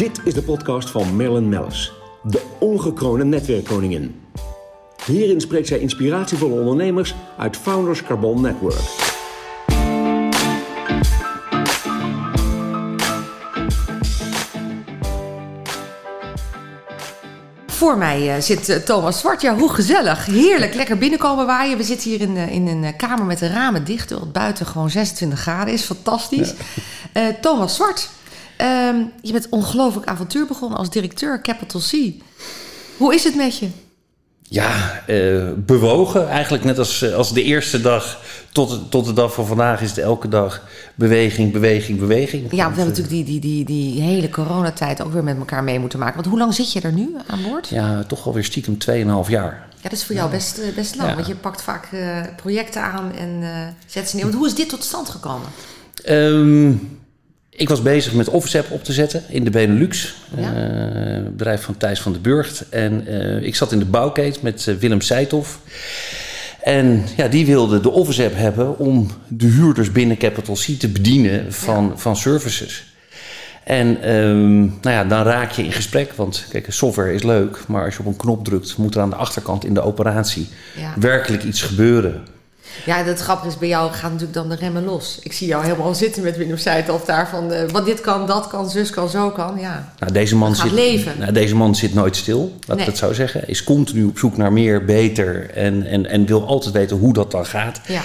Dit is de podcast van Marilyn Mellis, de ongekroonde netwerkkoningin. Hierin spreekt zij inspiratievolle ondernemers uit Founders Carbon Network. Voor mij uh, zit uh, Thomas Zwart. Ja, hoe gezellig. Heerlijk. Lekker binnenkomen waaien. We zitten hier in, uh, in een kamer met de ramen dicht. Terwijl het buiten gewoon 26 graden is. Fantastisch. Ja. Thomas Zwart. Ehm, je bent ongelooflijk avontuur begonnen als directeur Capital C. Hoe is het met je? Ja, uh, bewogen. Eigenlijk net als, als de eerste dag tot, tot de dag van vandaag is het elke dag beweging, beweging, beweging. Ja, we hebben natuurlijk die, die, die, die hele coronatijd ook weer met elkaar mee moeten maken. Want hoe lang zit je er nu aan boord? Ja, toch alweer stiekem 2,5 jaar. Ja, dat is voor jou best, best lang. Ja. Want je pakt vaak uh, projecten aan en uh, zet ze neer. Want hoe is dit tot stand gekomen? Um, ik was bezig met OfficeApp op te zetten in de Benelux. Ja. Uh, bedrijf van Thijs van de Burgt. En uh, ik zat in de bouwketen met uh, Willem Seithoff. En ja, die wilde de OfficeApp hebben om de huurders binnen Capital C te bedienen van, ja. van services. En um, nou ja, dan raak je in gesprek. Want kijk, software is leuk. Maar als je op een knop drukt, moet er aan de achterkant in de operatie ja. werkelijk iets gebeuren. Ja, dat grappige is, bij jou gaat natuurlijk dan de remmen los. Ik zie jou helemaal zitten met Willem Seithoff daar van... Uh, wat dit kan, dat kan, zus kan, zo kan, ja. Nou, deze man, zit, leven. Nou, deze man zit nooit stil, laat nee. ik het zo zeggen. Is continu op zoek naar meer, beter en, en, en wil altijd weten hoe dat dan gaat. Ja.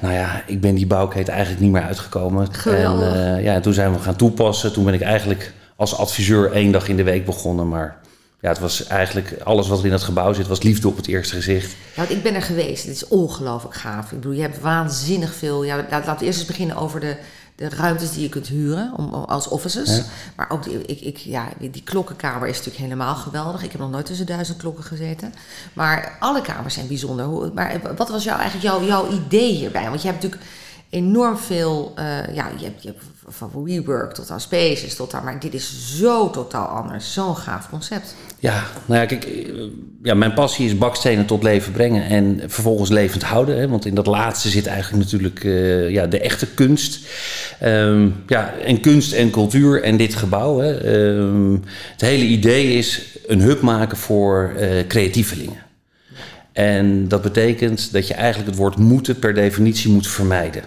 Nou ja, ik ben die bouwketen eigenlijk niet meer uitgekomen. Geweldig. En uh, ja, toen zijn we gaan toepassen. Toen ben ik eigenlijk als adviseur één dag in de week begonnen, maar ja, het was eigenlijk alles wat er in dat gebouw zit, was liefde op het eerste gezicht. Ja, want ik ben er geweest. Het is ongelooflijk gaaf. Ik bedoel, je hebt waanzinnig veel. Ja, laat, laten we eerst eens beginnen over de, de ruimtes die je kunt huren om, als offices. Ja. Maar ook die, ik, ik, ja, die klokkenkamer is natuurlijk helemaal geweldig. Ik heb nog nooit tussen duizend klokken gezeten. Maar alle kamers zijn bijzonder. Maar wat was jou, eigenlijk jouw, jouw idee hierbij? Want je hebt natuurlijk enorm veel. Uh, ja, je hebt, je hebt van WeWork tot aan Spaces tot aan. Maar dit is zo totaal anders. Zo'n gaaf concept. Ja, nou ja, kijk, ja, mijn passie is bakstenen tot leven brengen en vervolgens levend houden. Hè, want in dat laatste zit eigenlijk natuurlijk uh, ja, de echte kunst. Um, ja, en kunst en cultuur en dit gebouw. Hè. Um, het hele idee is een hub maken voor uh, creatievelingen. En dat betekent dat je eigenlijk het woord moeten per definitie moet vermijden.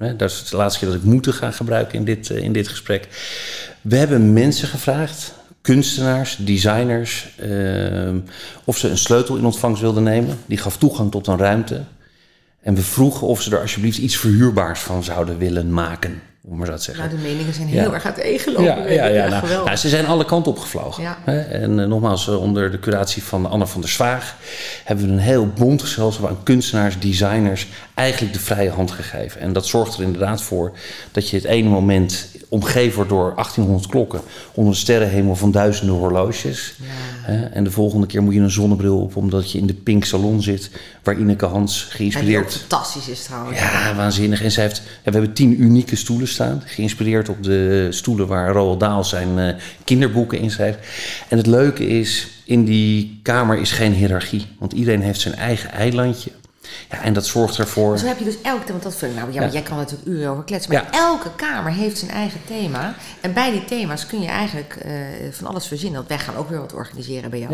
Dat is de laatste keer dat ik moeten ga gebruiken in dit, in dit gesprek. We hebben mensen gevraagd, kunstenaars, designers, uh, of ze een sleutel in ontvangst wilden nemen. Die gaf toegang tot een ruimte. En we vroegen of ze er alsjeblieft iets verhuurbaars van zouden willen maken. Om maar zo te zeggen. Nou, de meningen zijn heel ja. erg uiteengelopen. Ja, ja, ja, nou, nou, ze zijn alle kanten opgevlogen. Ja. En uh, nogmaals, uh, onder de curatie van Anne van der Zwaag hebben we een heel bond gezelschap aan kunstenaars, designers eigenlijk de vrije hand gegeven. En dat zorgt er inderdaad voor dat je het ene moment omgeven wordt door 1800 klokken onder een sterrenhemel van duizenden horloges. Ja. En de volgende keer moet je een zonnebril op omdat je in de Pink Salon zit, waar Ineke Hans geïnspireerd. Ja, fantastisch is trouwens. Ja, waanzinnig. En zij heeft, we hebben tien unieke stoelen staan, geïnspireerd op de stoelen waar Roald Dahl zijn uh, kinderboeken in schrijft. En het leuke is, in die kamer is geen hiërarchie, want iedereen heeft zijn eigen eilandje. Ja, en dat zorgt ervoor. Zo heb je dus elke, want dat vind ik nou, ja, ja. jij kan natuurlijk uren over kletsen, maar ja. elke kamer heeft zijn eigen thema. En bij die thema's kun je eigenlijk uh, van alles verzinnen. Want wij gaan ook weer wat organiseren bij jou.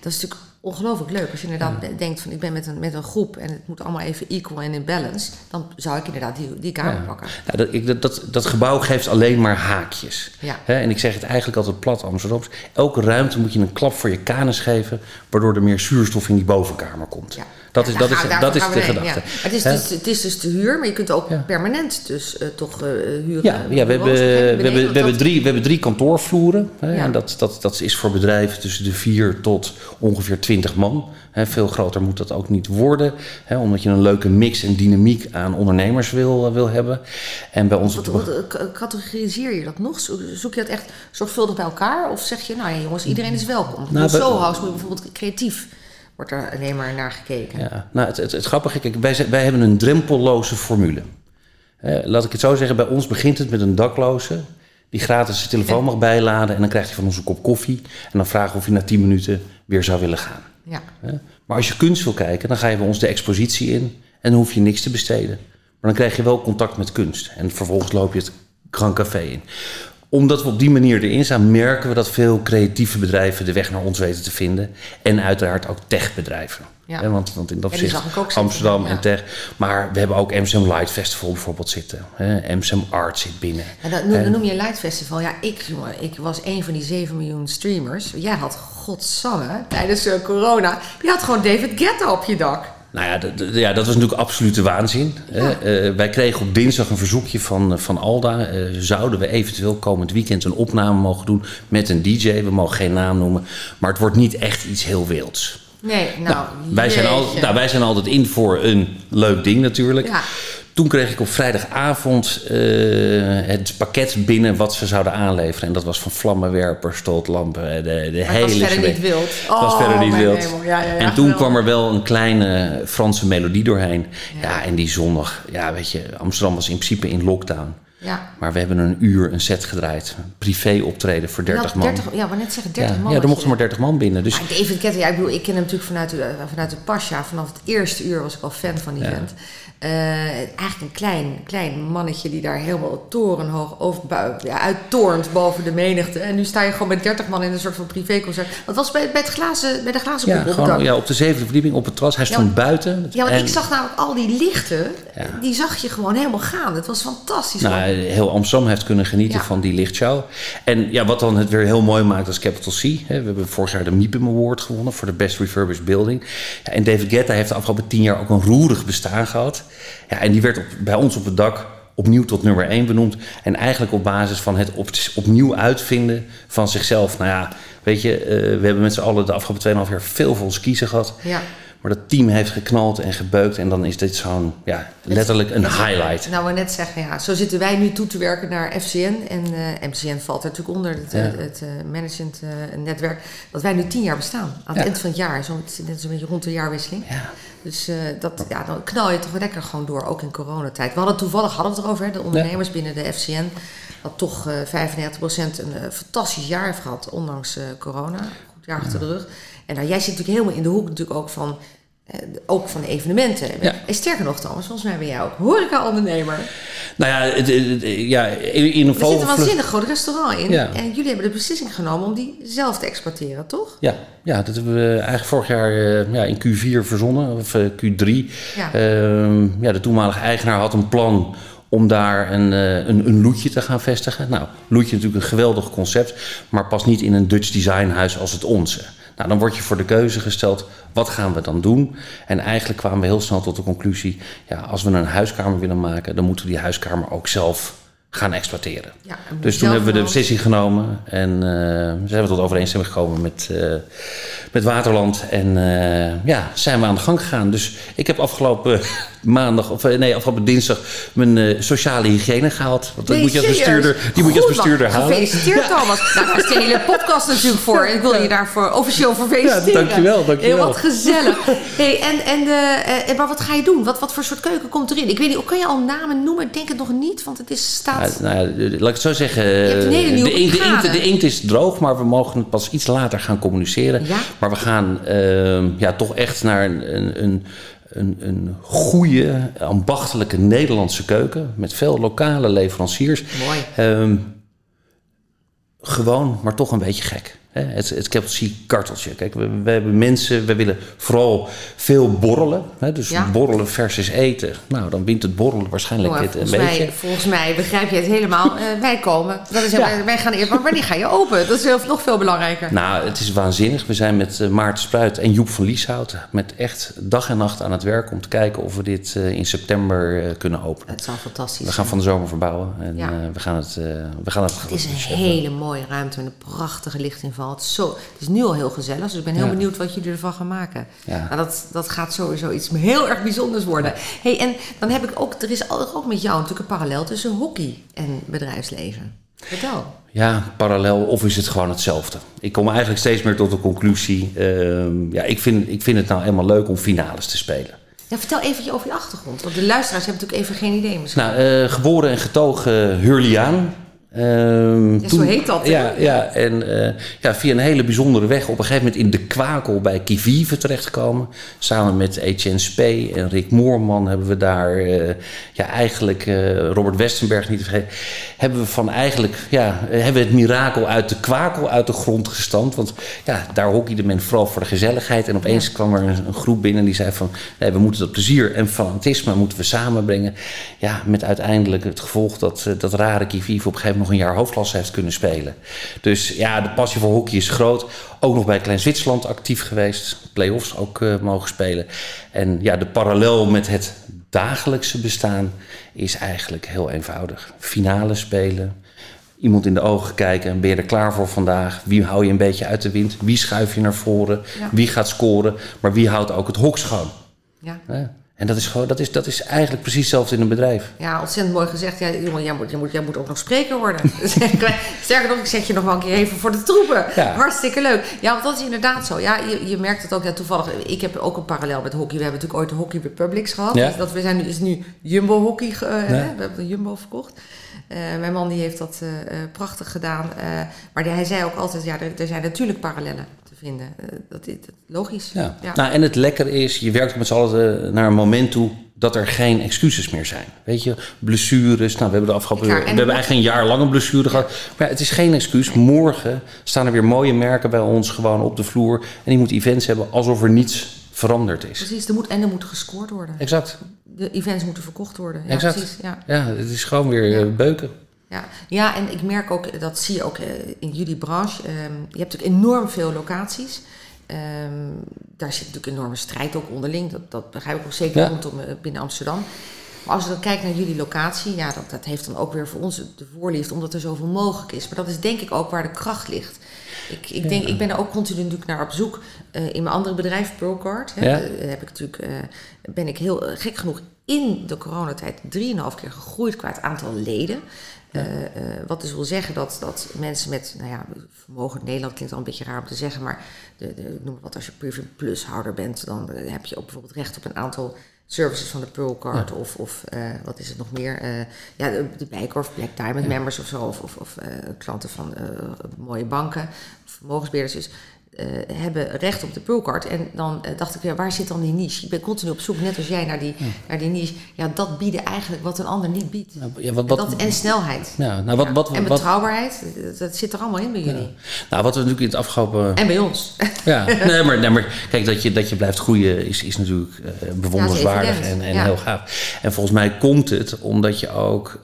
Dat is natuurlijk ongelooflijk leuk. Als je inderdaad denkt van ik ben met een, met een groep en het moet allemaal even equal en in balance, dan zou ik inderdaad die, die kamer pakken. Ja, dat, ik, dat, dat gebouw geeft alleen maar haakjes. Ja. En ik zeg het eigenlijk altijd plat Amsterdams. Elke ruimte moet je een klap voor je kanus geven, waardoor er meer zuurstof in die bovenkamer komt. Ja. Dat is, dat is, daar, dat is de gedachte. Ja. Het, is dus, het is dus te huur, maar je kunt ook ja. permanent dus uh, toch uh, huren. Ja, ja we, hebben, we, hebben, we, hebben drie, we hebben drie kantoorvloeren. Hè, en dat, dat, dat is voor bedrijven tussen de vier tot ongeveer twintig man. Hè, veel groter moet dat ook niet worden. Hè, omdat je een leuke mix en dynamiek aan ondernemers wil, uh, wil hebben. En bij ons wat, wat, categoriseer je dat nog? Zoek je dat echt zorgvuldig bij elkaar? Of zeg je, nou ja jongens, iedereen is welkom. Nou, Soho House moet bijvoorbeeld creatief wordt er alleen maar naar gekeken. Ja, nou, het, het, het grappige, kijk, wij, wij hebben een drempelloze formule. Eh, laat ik het zo zeggen, bij ons begint het met een dakloze... die gratis zijn telefoon ja. mag bijladen... en dan krijgt hij van ons een kop koffie... en dan vragen of hij na 10 minuten weer zou willen gaan. Ja. Maar als je kunst wil kijken, dan ga je bij ons de expositie in... en dan hoef je niks te besteden. Maar dan krijg je wel contact met kunst. En vervolgens loop je het Grand Café in omdat we op die manier erin staan, merken we dat veel creatieve bedrijven de weg naar ons weten te vinden. En uiteraard ook techbedrijven. Ja. Want, want in dat opzicht zitten, Amsterdam ja. en tech. Maar we hebben ook Amsterdam Light Festival bijvoorbeeld zitten. Hè. Art zit binnen. En dat noem, noem je Light Festival. Ja, ik, jongen, ik was een van die 7 miljoen streamers. Jij had, godsamme, tijdens eh, corona, je had gewoon David Guetta op je dak. Nou ja, ja, dat was natuurlijk absolute waanzin. Eh, wij kregen op dinsdag een verzoekje van, eh, van Alda. Eh, zouden we eventueel komend weekend een opname mogen doen met een DJ? We mogen geen naam noemen. Maar het wordt niet echt iets heel wilds. Nee, nou, Wij zijn, al, nou, wij zijn altijd in voor een leuk ding natuurlijk. Ja. Toen kreeg ik op vrijdagavond eh, het pakket binnen wat ze zouden aanleveren. En dat was van vlammenwerpers tot lampen. eh, De, de hele was verder niet wild. Was Oh, verder niet mijn wild. hemel. Ja, ja, ja, en toen kwam er wel een kleine Franse melodie doorheen. Ja. en die zondag, ja weet je, Amsterdam was in principe in lockdown. Ja. Maar we hebben een uur een set gedraaid. Privé optreden voor 30 Nou, man. 30 ja, maar net zeggen, 30 ja, man. ja, er mochten maar 30 man binnen. Dus Maar David ja, ik bedoel, ik ken hem natuurlijk vanuit de, vanuit de Pasha. Vanaf het eerste uur was ik al fan van die Ja. vent. Eh, eigenlijk een klein, klein mannetje die daar helemaal torenhoog over, ja, uittorent boven de menigte. En nu sta je gewoon met 30 man in een soort van privéconcert. Wat was bij, bij, het glazen, bij de glazen ja, op gewoon ja, op de zevende verdieping op het terras. Hij stond Ja, buiten. Ja, want En- ik zag namelijk al die lichten, die zag je gewoon helemaal gaan. Het was fantastisch. Nou, heel Amsterdam heeft kunnen genieten Ja. van die lichtshow. En ja, wat dan het weer heel mooi maakt als Capital C. Hè, we hebben vorig jaar de MIPIM Award gewonnen voor de Best Refurbished Building. Ja, en David Guetta heeft de afgelopen tien jaar ook een roerig bestaan gehad. Ja, en die werd op, bij ons op het dak opnieuw tot nummer één benoemd. En eigenlijk op basis van het op, opnieuw uitvinden van zichzelf. Nou ja, weet je, eh, we hebben met z'n allen de afgelopen 2,5 jaar veel voor ons kiezen gehad. Ja. Maar dat team heeft geknald en gebeukt. En dan is dit zo'n, ja, letterlijk een highlight. Nou, we net zeggen, ja, zo zitten wij nu toe te werken naar FCN. En eh, MCN valt er natuurlijk onder, het, eh, Ja. het eh, management eh, netwerk. Dat wij nu tien jaar bestaan. Aan het eind van het jaar, zo, net zo'n beetje rond de jaarwisseling. Ja. Dus eh, dat, ja, dan knal je toch lekker gewoon door, ook in coronatijd. We hadden toevallig hadden we het erover, hè, de ondernemers binnen de FCN. Dat toch eh 95% een eh, fantastisch jaar heeft gehad, ondanks eh, corona. Goed jaar achter de rug. En nou, jij zit natuurlijk helemaal in de hoek natuurlijk ook van... eh, ook van de evenementen. Ja. En sterker nog, Thomas, volgens mij ben jij ook horeca-ondernemer. Nou ja, het- het- het- ja in, in een Er zit een waanzinnig groot restaurant in. Ja. En jullie hebben de beslissing genomen om die zelf te exporteren, toch? Ja, ja, dat hebben we eigenlijk vorig jaar eh, ja, in Q4 verzonnen, of eh, Q3. Ja. Ehm, ja, de toenmalige eigenaar had een plan om daar een, eh, een, een loetje te gaan vestigen. Nou, loetje natuurlijk een geweldig concept, maar past niet in een Dutch designhuis als het onze. Nou, dan word je voor de keuze gesteld, wat gaan we dan doen? En eigenlijk kwamen we heel snel tot de conclusie, ja, als we een huiskamer willen maken, dan moeten we die huiskamer ook zelf gaan exploiteren. Ja, Dus toen hebben we de beslissing genomen en eh, zijn we tot overeenstemming gekomen met, eh, met Waterland. En eh, ja, zijn we aan de gang gegaan. Dus ik heb afgelopen maandag, of eh, nee, afgelopen dinsdag mijn eh, sociale hygiëne gehaald. Want dat moet je als bestuurder, die moet je als Goed, man. bestuurder halen. Gefeliciteerd, Thomas. Nou, daar is de hele podcast natuurlijk voor. Ik wil je daarvoor officieel voor feliciteren. Ja, dankjewel, dankjewel. Heel wat gezellig. Hey, en, en, eh, maar wat ga je doen? Wat, wat voor soort keuken komt erin? Ik weet niet, kan je al namen noemen? Ik denk het nog niet, want het is, staat... Ja, nou, ja, laat ik het zo zeggen. hebt een hele nieuwe de, inkt, de, inkt, de inkt is droog, maar we mogen het pas iets later gaan communiceren. Ja? Maar we gaan ehm, ja, toch echt naar een, een, een, een, goede, ambachtelijke Nederlandse keuken. Met veel lokale leveranciers. Mooi. Ehm, gewoon, maar toch een beetje gek. Het, het Capital C karteltje. Kijk, we, we hebben mensen, we willen vooral veel borrelen. Hè? Dus Ja. borrelen versus eten. Nou, dan wint het borrelen waarschijnlijk het een volgens, beetje. mij, volgens mij begrijp je het helemaal. Eh, wij komen. Dat is, Ja. wij gaan eerst, maar wanneer ga je open? Dat is heel- nog veel belangrijker. Nou, het is waanzinnig. We zijn met eh, Maarten Spruit en Joep van Lieshout met echt dag en nacht aan het werk om te kijken of we dit eh, in september kunnen openen. Het zal fantastisch We gaan van de zomer verbouwen en Ja. we gaan het. we gaan het, Het is een hele mooie ruimte met een prachtige lichtinval. Het is, zo, het is nu al heel gezellig, dus ik ben heel Ja. benieuwd wat jullie ervan gaan maken. Ja. Nou, dat, dat gaat sowieso iets heel erg bijzonders worden. Hey, en dan heb ik ook, er is ook met jou natuurlijk een parallel tussen hockey en bedrijfsleven. Vertel. Ja, parallel of is het gewoon hetzelfde? Ik kom eigenlijk steeds meer tot de conclusie. ehm, ja, ik vind, ik vind het nou eenmaal leuk om finales te spelen. Ja, vertel even over je achtergrond, want de luisteraars hebben natuurlijk even geen idee misschien. Nou, eh, geboren en getogen Hurliaan. Ehm, Ja, zo heet dat? Ja, ja en eh, ja, via een hele bijzondere weg op een gegeven moment in de kwakel bij Kivive terechtgekomen. Samen met Etienne Spee en Rick Moorman hebben we daar eh, ja, eigenlijk eh, Robert Westenberg niet te vergeten. Hebben we van eigenlijk ja, hebben we het mirakel uit de kwakel uit de grond gestampt. Want ja, daar hockeyde men vooral voor de gezelligheid. En opeens kwam er een, een groep binnen die zei van nee, we moeten dat plezier en fanatisme moeten we samenbrengen. Ja, met uiteindelijk het gevolg dat, dat rare Kivive op een gegeven moment nog een jaar hoofdklasse heeft kunnen spelen. Dus ja, de passie voor hockey is groot. Ook nog bij Klein Zwitserland actief geweest. Play-offs ook eh, mogen spelen. En ja, de parallel met het dagelijkse bestaan is eigenlijk heel eenvoudig. Finale spelen, iemand in de ogen kijken en ben je er klaar voor vandaag? Wie hou je een beetje uit de wind? Wie schuif je naar voren? Ja. Wie gaat scoren? Maar wie houdt ook het hok schoon? Ja. Ja. En dat is, gewoon, dat, is, dat is eigenlijk precies hetzelfde in een bedrijf. Ja, ontzettend mooi gezegd. Ja, jongen, jij moet, jij moet, jij moet ook nog spreker worden. Sterker nog, ik zet je nog wel een keer even voor de troepen. Ja. Hartstikke leuk. Ja, want dat is inderdaad zo. Ja, je, je merkt het ook. Ja, toevallig, ik heb ook een parallel met hockey. We hebben natuurlijk ooit de Hockey Republics gehad. Ja. Dus dat we zijn nu, is nu Jumbo Hockey. eh, hè? We hebben de Jumbo verkocht. Eh, mijn man die heeft dat eh, prachtig gedaan. Maar hij zei ook altijd, ja, er, er zijn natuurlijk parallellen te vinden. Eh, dat is logisch. Ja. Nou, en het lekker is, je werkt met z'n allen eh, naar een moment toe dat er geen excuses meer zijn. Weet je, blessures. Nou, we hebben de afgelopen Ja, we en hebben eigenlijk een jaar lang een blessure gehad. Maar het is geen excuus. Morgen staan er weer mooie merken bij ons gewoon op de vloer. En die moeten events hebben alsof er niets veranderd is. Precies, er moet, en er moet gescoord worden. Exact. De events moeten verkocht worden. Ja, Exact. precies. Ja. Ja, het is gewoon weer eh, beuken. Ja. ja, en ik merk ook, dat zie je ook eh, in jullie branche. ehm, je hebt natuurlijk enorm veel locaties. Ehm, daar zit natuurlijk enorme strijd ook onderling. Dat, dat begrijp ik ook zeker Ja. rondom eh, binnen Amsterdam. Maar als je dan kijkt naar jullie locatie, ja, dat, dat heeft dan ook weer voor ons de voorliefde, omdat er zoveel mogelijk is. Maar dat is denk ik ook waar de kracht ligt. Ik, ik, denk, ik ben er ook continu natuurlijk naar op zoek. Eh, in mijn andere bedrijf, Procard, Ja. heb ik natuurlijk, ben ik heel gek genoeg in de coronatijd 3,5 keer gegroeid qua het aantal leden. Eh, eh, wat dus wil zeggen dat, dat mensen met, nou ja, vermogen in Nederland klinkt al een beetje raar om te zeggen, maar de, de, noem maar wat, als je Premium Plus houder bent, dan heb je ook bijvoorbeeld recht op een aantal services van de Pearl Card of, of eh, wat is het nog meer? Ja, de, de Bijkorf, Black Diamond members of zo, of, of, of klanten van mooie banken, vermogensbeheerders. Dus eh, hebben recht op de Pearlcard. En dan eh, dacht ik, ja, waar zit dan die niche? Ik ben continu op zoek, net als jij, naar die, naar die niche. Ja, dat bieden eigenlijk wat een ander niet biedt. Ja, wat, En wat, dat, en snelheid. ja, nou, wat, wat, en betrouwbaarheid, dat, dat zit er allemaal in bij jullie. nou, wat we natuurlijk in het afgelopen En bij ons. Ja, nee, maar, nee, maar kijk, dat je, dat je blijft groeien is, is natuurlijk eh, bewonderenswaardig en, en heel gaaf. En volgens mij komt het omdat je ook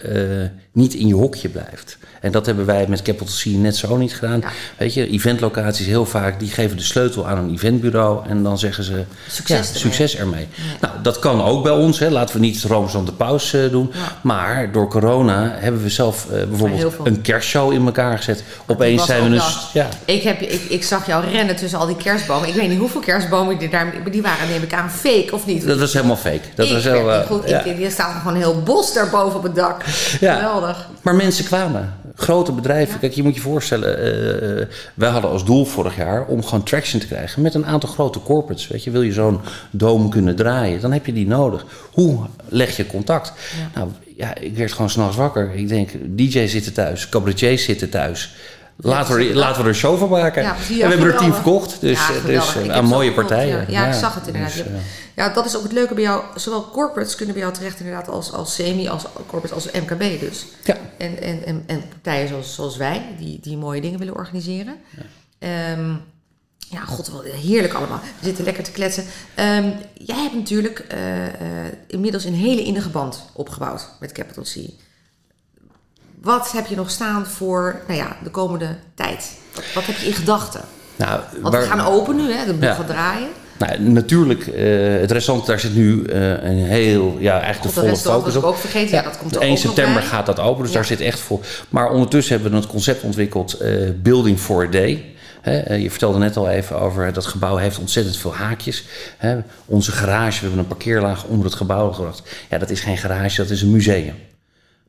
niet in je hokje blijft. En dat hebben wij met Capital C net zo niet gedaan. Weet je, eventlocaties heel vaak, die geven de sleutel aan een eventbureau en dan zeggen ze Succes ja, ermee. succes ermee. Nou, dat kan ook bij ons. Hè. Laten we niet Rooms aan de paus eh, doen. Ja. Maar door corona hebben we zelf eh, bijvoorbeeld een kerstshow in elkaar gezet. Opeens zijn we dus... Ja, Ik, heb, ik, ik zag jou rennen tussen al die kerstbomen. Ik weet niet hoeveel kerstbomen die daar... Die waren, neem ik aan, fake of niet? dat was helemaal fake. Dat ik was heel, eh, goed. ja. Ik, er staat gewoon een heel bos daarboven op het dak. Geweldig. Maar mensen kwamen. Grote bedrijven. Kijk, je moet je voorstellen. eh, wij hadden als doel vorig jaar om gewoon traction te krijgen met een aantal grote corporates. Weet je, wil je zo'n dome kunnen draaien, dan heb je die nodig. Hoe leg je contact? Nou, ja, ik werd gewoon s'nachts wakker. Ik denk, DJ's zitten thuis, cabaretiers zitten thuis. Laten we, er- laten we er een show van maken. Ja, en we hebben er tien verkocht. Dus, Ja, eh, dus eh, mooie partijen. Ja, ja, ik zag het inderdaad. dus, Je eh, ja, dat is ook het leuke bij jou. Zowel corporates kunnen bij jou terecht inderdaad als, als semi, als corporates, als MKB dus. ja. En, en, en, en partijen zoals, zoals wij, die, die mooie dingen willen organiseren. Ehm, ja, god, wel heerlijk allemaal. We zitten lekker te kletsen. Ehm, jij hebt natuurlijk inmiddels een hele innige band opgebouwd met Capital C. Wat heb je nog staan voor nou ja, de komende tijd? Wat, wat heb je in gedachten? Nou, Want we gaan open nu, hè? de boel Ja. gaat draaien. Nou, natuurlijk, eh, het restaurant, daar zit nu eh, een heel, ja, eigenlijk de volle focus op. ik ook vergeten. Ja, dat komt er 1 ook nog september gaat dat open, dus Ja. daar zit echt vol. Maar ondertussen hebben we het concept ontwikkeld, eh, Building for a Day. Je vertelde net al even over, dat gebouw heeft ontzettend veel haakjes. Hè, onze garage, we hebben een parkeerlaag onder het gebouw gebracht. Ja, dat is geen garage, dat is een museum.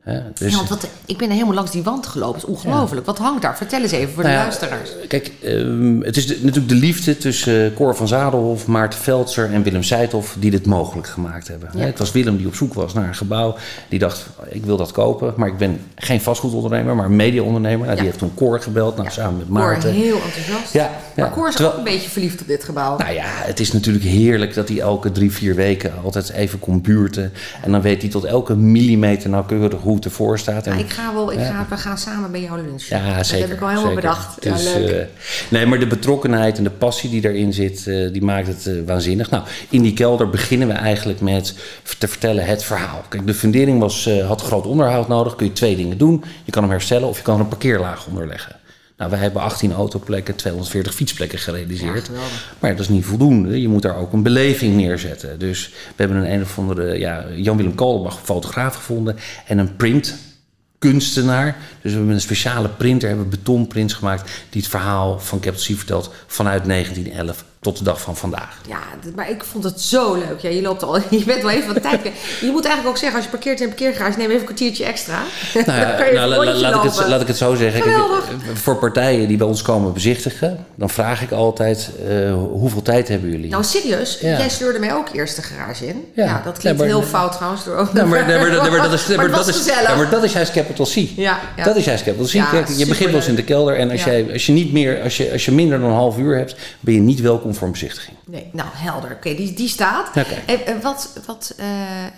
Hè? Dus, Ja, want wat, ik ben helemaal langs die wand gelopen. Is ongelooflijk. Wat hangt daar? Vertel eens even voor Nou de ja, luisteraars. Kijk, ehm, het is de- natuurlijk de liefde tussen uh, Cor van Zadelhof, Maarten Veldser en Willem Seithof die dit mogelijk gemaakt hebben. Ja. Het was Willem die op zoek was naar een gebouw. Die dacht, ik wil dat kopen, maar ik ben geen vastgoedondernemer, maar een mediaondernemer. Nou. Die heeft toen Cor gebeld, nou, samen met Cor Maarten. heel enthousiast. Ja, ja. Maar Cor is Terwijl- ook een beetje verliefd op dit gebouw. Nou ja, het is natuurlijk heerlijk dat hij elke drie, vier weken altijd even komt buurten. En dan weet hij tot elke millimeter nauwkeurig hoe het ervoor staat. En Ja, ik ga wel, ik ga, we gaan samen bij jou lunchen. Ja, zeker. Dat heb ik al helemaal zeker. bedacht. Dus, ja, leuk. eh, nee, maar de betrokkenheid en de passie die daarin zit, eh, die maakt het eh, waanzinnig. Nou, in die kelder beginnen we eigenlijk met te vertellen het verhaal. Kijk, de fundering was, had groot onderhoud nodig. Kun je twee dingen doen. Je kan hem herstellen of je kan er een parkeerlaag onder leggen. Nou, wij hebben 18 autoplekken, 240 fietsplekken gerealiseerd. Ja, maar dat is niet voldoende. Je moet daar ook een beleving neerzetten. Dus we hebben een een of andere ja, Jan-Willem Kolenbach fotograaf gevonden en een print kunstenaar. Dus we hebben een speciale printer, hebben betonprints gemaakt... die het verhaal van Capital C vertelt vanuit 1911 tot de dag van vandaag. Ja, maar ik vond het zo leuk. Ja, je loopt al, je bent wel even van tijd. Je moet eigenlijk ook zeggen, als je parkeert in een parkeergarage, neem even een kwartiertje extra. Nou, ja, nou, la- laat, ik het, laat ik het zo zeggen. Geweldig. voor partijen die bij ons komen bezichtigen... dan vraag ik altijd, eh, hoeveel tijd hebben jullie? Nou, serieus, Ja. jij sleurde mij ook eerst de garage in. Ja. Ja, dat klinkt Nee, maar- heel fout trouwens. Door Nou, maar, nee, maar, nee, maar dat is, Maar dat is, ja, maar dat is juist Capital C. Ja, ja. Dat is juist Capital C. Ja, Kijk, je begint wel eens in de kelder en als, Ja. jij, als je niet meer, als je, als je minder dan een half uur hebt, ben je niet welkom voor een bezichtiging. Nee, nou helder. Oké, die, die staat. En, en wat, wat eh, eh,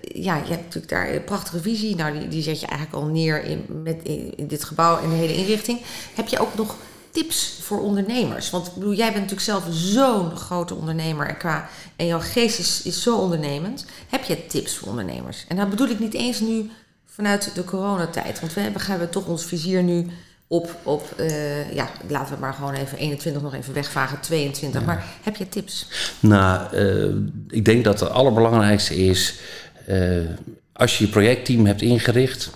ja, je hebt natuurlijk daar een prachtige visie. Nou, die, die zet je eigenlijk al neer in, met, in, in dit gebouw en de hele inrichting. Heb je ook nog tips voor ondernemers? Want ik bedoel, jij bent natuurlijk zelf zo'n grote ondernemer en, qua, en jouw geest is, is zo ondernemend. Heb je tips voor ondernemers? En dat bedoel ik niet eens nu vanuit de coronatijd. Want we hebben, gaan we toch ons vizier nu op, op eh, ja, laten we maar gewoon even 21 nog even wegvagen, 22. Maar heb je tips? Nou, eh, ik denk dat het allerbelangrijkste is, eh, als je je projectteam hebt ingericht,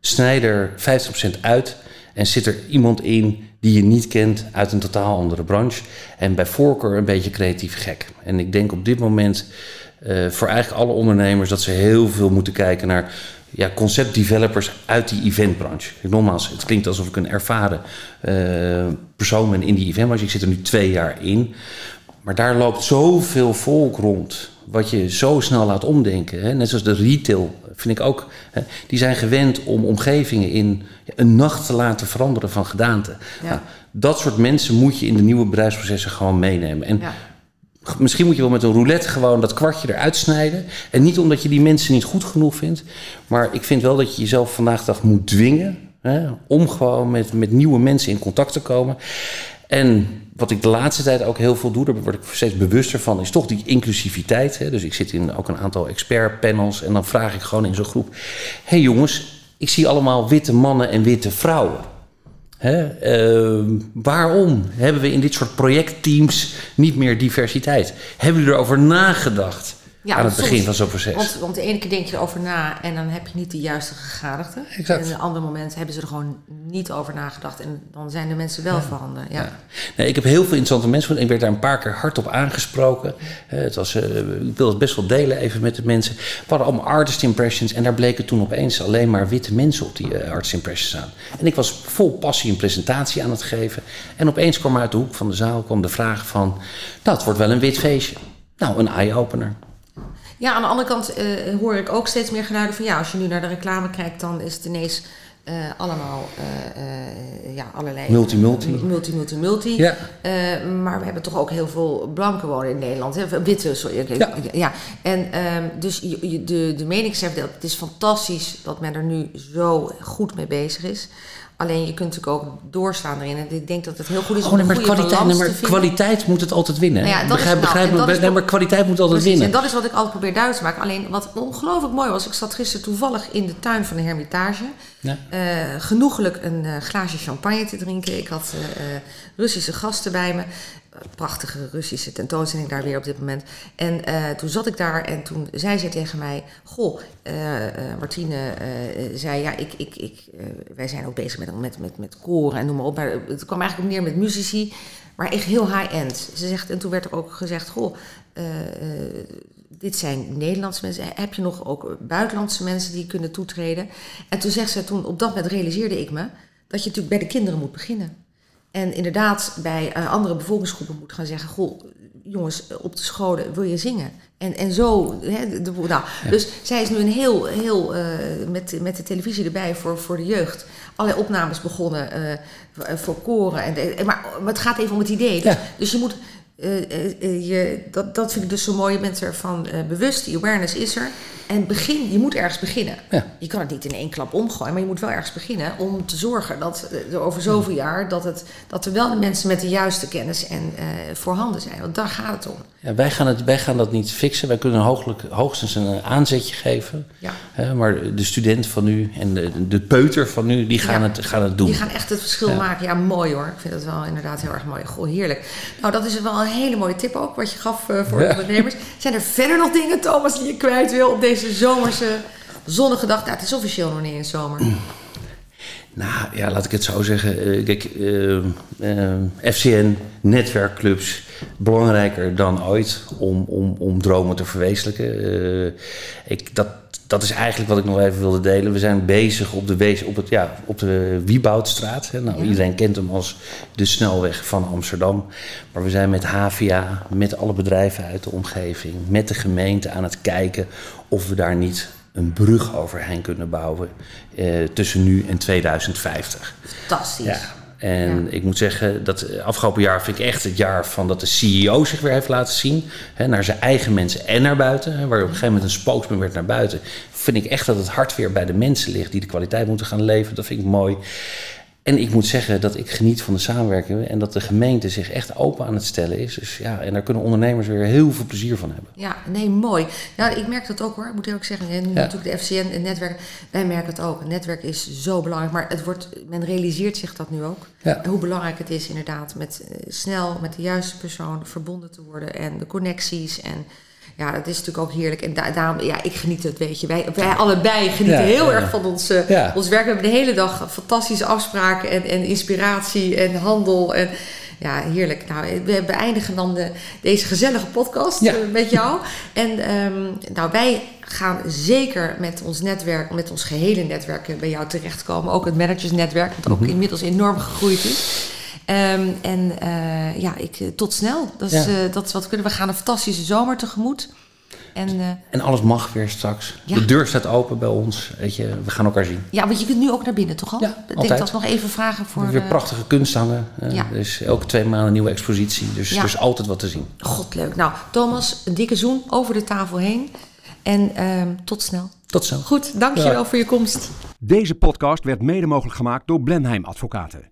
snijd er 50% uit en zit er iemand in die je niet kent uit een totaal andere branche. En bij voorkeur een beetje creatief gek. En ik denk op dit moment voor eigenlijk alle ondernemers dat ze heel veel moeten kijken naar ja, concept-developers uit die eventbranche. Nogmaals, het klinkt alsof ik een ervaren eh, persoon ben in die eventbranche. Ik zit er nu twee jaar in. Maar daar loopt zoveel volk rond. Wat je zo snel laat omdenken. Hè? Net zoals de retail, vind ik ook. Hè? Die zijn gewend om omgevingen in een nacht te laten veranderen van gedaante. Ja. Nou, dat soort mensen moet je in de nieuwe bedrijfsprocessen gewoon meenemen. En Ja. Misschien moet je wel met een roulette gewoon dat kwartje eruit snijden. En niet omdat je die mensen niet goed genoeg vindt. Maar ik vind wel dat je jezelf vandaag de dag moet dwingen. Hè, om gewoon met, met nieuwe mensen in contact te komen. En wat ik de laatste tijd ook heel veel doe, daar word ik steeds bewuster van, is toch die inclusiviteit. Hè. Dus ik zit in ook een aantal expertpanels en dan vraag ik gewoon in zo'n groep: hey jongens, ik zie allemaal witte mannen en witte vrouwen. Hè? eh, waarom hebben we in dit soort projectteams niet meer diversiteit? Hebben jullie erover nagedacht aan het soms- begin van zo'n proces? Want, want de ene keer denk je erover na en dan heb je niet de juiste gegadigden. Exact. En een ander moment hebben ze er gewoon niet over nagedacht en dan zijn de mensen wel voorhanden. Ja. Nee, ik heb heel veel interessante mensen gevonden. Ik werd daar een paar keer hardop aangesproken. Eh, het was, eh, ik wil het best wel delen even met de mensen. We hadden allemaal artist impressions. En daar bleken toen opeens alleen maar witte mensen op die eh, artist impressions aan. En ik was vol passie een presentatie aan het geven. En opeens kwam uit de hoek van de zaal kwam de vraag van... Nou, het wordt wel een wit feestje. Nou, een eye-opener. Ja, aan de andere kant eh, hoor ik ook steeds meer geluiden van ja, als je nu naar de reclame kijkt, dan is het ineens eh, allemaal eh, ja, allerlei. Multi-multi. Multi, multi, multi. Ja. Eh, maar we hebben toch ook heel veel blanken wonen in Nederland. Hè? Witte, sorry. Ja. ja. En ehm, dus de, de mening zegt dat het is fantastisch dat men er nu zo goed mee bezig is. Alleen je kunt natuurlijk ook doorslaan erin. En ik denk dat het heel goed is Oh, om nee, een maar, goede kwaliteit, nee, maar kwaliteit moet het altijd winnen. Nou ja, dat is- begrijp, nou, begrijp me, nee, maar kwaliteit moet altijd Precies, winnen. en dat is wat ik altijd probeer duidelijk te maken. Alleen wat ongelooflijk mooi was, ik zat gisteren toevallig in de tuin van de Hermitage. Ja. Eh, genoegelijk een eh, glaasje champagne te drinken. Ik had eh, Russische gasten bij me. Prachtige Russische tentoonstelling daar weer op dit moment. En eh, toen zat ik daar en toen zei ze tegen mij: Goh, eh, eh, Martine zei: Ja, ik, ik, ik, wij zijn ook bezig met, met, met, met koren en noem maar op. Maar het kwam eigenlijk op neer met muzici, maar echt heel high-end. Ze zegt, en toen werd er ook gezegd: Goh, dit zijn Nederlandse mensen. Heb je nog ook buitenlandse mensen die kunnen toetreden? En toen zegt ze, toen op dat moment realiseerde ik me dat je natuurlijk bij de kinderen moet beginnen. En inderdaad bij uh, andere bevolkingsgroepen moet gaan zeggen: Goh, jongens, op de scholen wil je zingen. En, en zo, hè, de, nou, dus zij is nu een heel, heel uh, met, met de televisie erbij voor, voor de jeugd. Allerlei opnames begonnen uh, voor koren. En, maar, maar het gaat even om het idee. Dus, dus je moet je, dat, dat vind ik dus zo mooi. Je bent ervan bewust, die awareness is er. En begin, je moet ergens beginnen. Ja. Je kan het niet in één klap omgooien, maar je moet wel ergens beginnen om te zorgen dat er over zoveel jaar dat, het, dat er wel de mensen met de juiste kennis en voorhanden zijn. Want daar gaat het om. Ja, wij, gaan het, wij gaan dat niet fixen. Wij kunnen hooglijk, hoogstens een aanzetje geven. Ja. maar de student van nu en de, de peuter van nu, die gaan, ja. het, gaan het doen. Die gaan echt het verschil maken. Ja, mooi hoor. Ik vind het wel inderdaad heel erg mooi. Goh, heerlijk. Nou, dat is wel een hele mooie tip ook, wat je gaf uh, voor ondernemers. Zijn er verder nog dingen, Thomas, die je kwijt wil op deze zomerse zonnige dag? Het is officieel nog niet in zomer. Nou ja, laat ik het zo zeggen. Uh, kijk, uh, FCN, netwerkclubs, belangrijker dan ooit om, om, om dromen te verwezenlijken. ik, dat, dat is eigenlijk wat ik nog even wilde delen. We zijn bezig op de, wees, op het, ja, op de Wieboudstraat. Hè. Nou, ja. Iedereen kent hem als de snelweg van Amsterdam. Maar we zijn met HVA, met alle bedrijven uit de omgeving, met de gemeente aan het kijken of we daar niet een brug overheen kunnen bouwen eh, tussen nu en 2050. Fantastisch. Ja. En ja. ik moet zeggen, dat afgelopen jaar vind ik echt het jaar van dat de CEO zich weer heeft laten zien. Hè, naar zijn eigen mensen en naar buiten. Hè, waar op een gegeven moment een spokesman werd naar buiten. Vind ik echt dat het hart weer bij de mensen ligt die de kwaliteit moeten gaan leveren. Dat vind ik mooi. En ik moet zeggen dat ik geniet van de samenwerking en dat de gemeente zich echt open aan het stellen is. Dus ja, en daar kunnen ondernemers weer heel veel plezier van hebben. Ja, nee, mooi. Ja, ik merk dat ook hoor, moet ik ook zeggen. En ja. natuurlijk de FCN, het netwerk, wij merken het ook. Het netwerk is zo belangrijk, maar het wordt, men realiseert zich dat nu ook. Ja. Hoe belangrijk het is inderdaad met uh, snel met de juiste persoon verbonden te worden en de connecties en ja, dat is natuurlijk ook heerlijk. En da daarom, ja, ik geniet het, weet je. Wij, wij allebei genieten ja, heel ja. erg van ons, uh, ja. ons werk. We hebben de hele dag fantastische afspraken en, en inspiratie en handel. En ja, heerlijk. Nou, we beëindigen dan de, deze gezellige podcast uh, met jou. En um, nou, wij gaan zeker met ons netwerk, met ons gehele netwerk bij jou terechtkomen. Ook het managersnetwerk, wat ook mm -hmm. inmiddels enorm gegroeid is. Um, en uh, ja, ik, tot snel. Dat is, ja. uh, dat is wat we kunnen. We gaan een fantastische zomer tegemoet. En, uh, en alles mag weer straks. Ja. De deur staat open bij ons. Weet je, we gaan elkaar zien. Ja, want je kunt nu ook naar binnen, toch al? Ja, ik denk dat nog even vragen voor... Weer prachtige kunst hangen. Ja. Dus elke twee maanden een nieuwe expositie. Dus er is altijd wat te zien. God, leuk. Nou, Thomas, een dikke zoen over de tafel heen. En um, tot snel. Tot snel. Goed, dankjewel ja. voor je komst. Deze podcast werd mede mogelijk gemaakt door Blenheim Advocaten.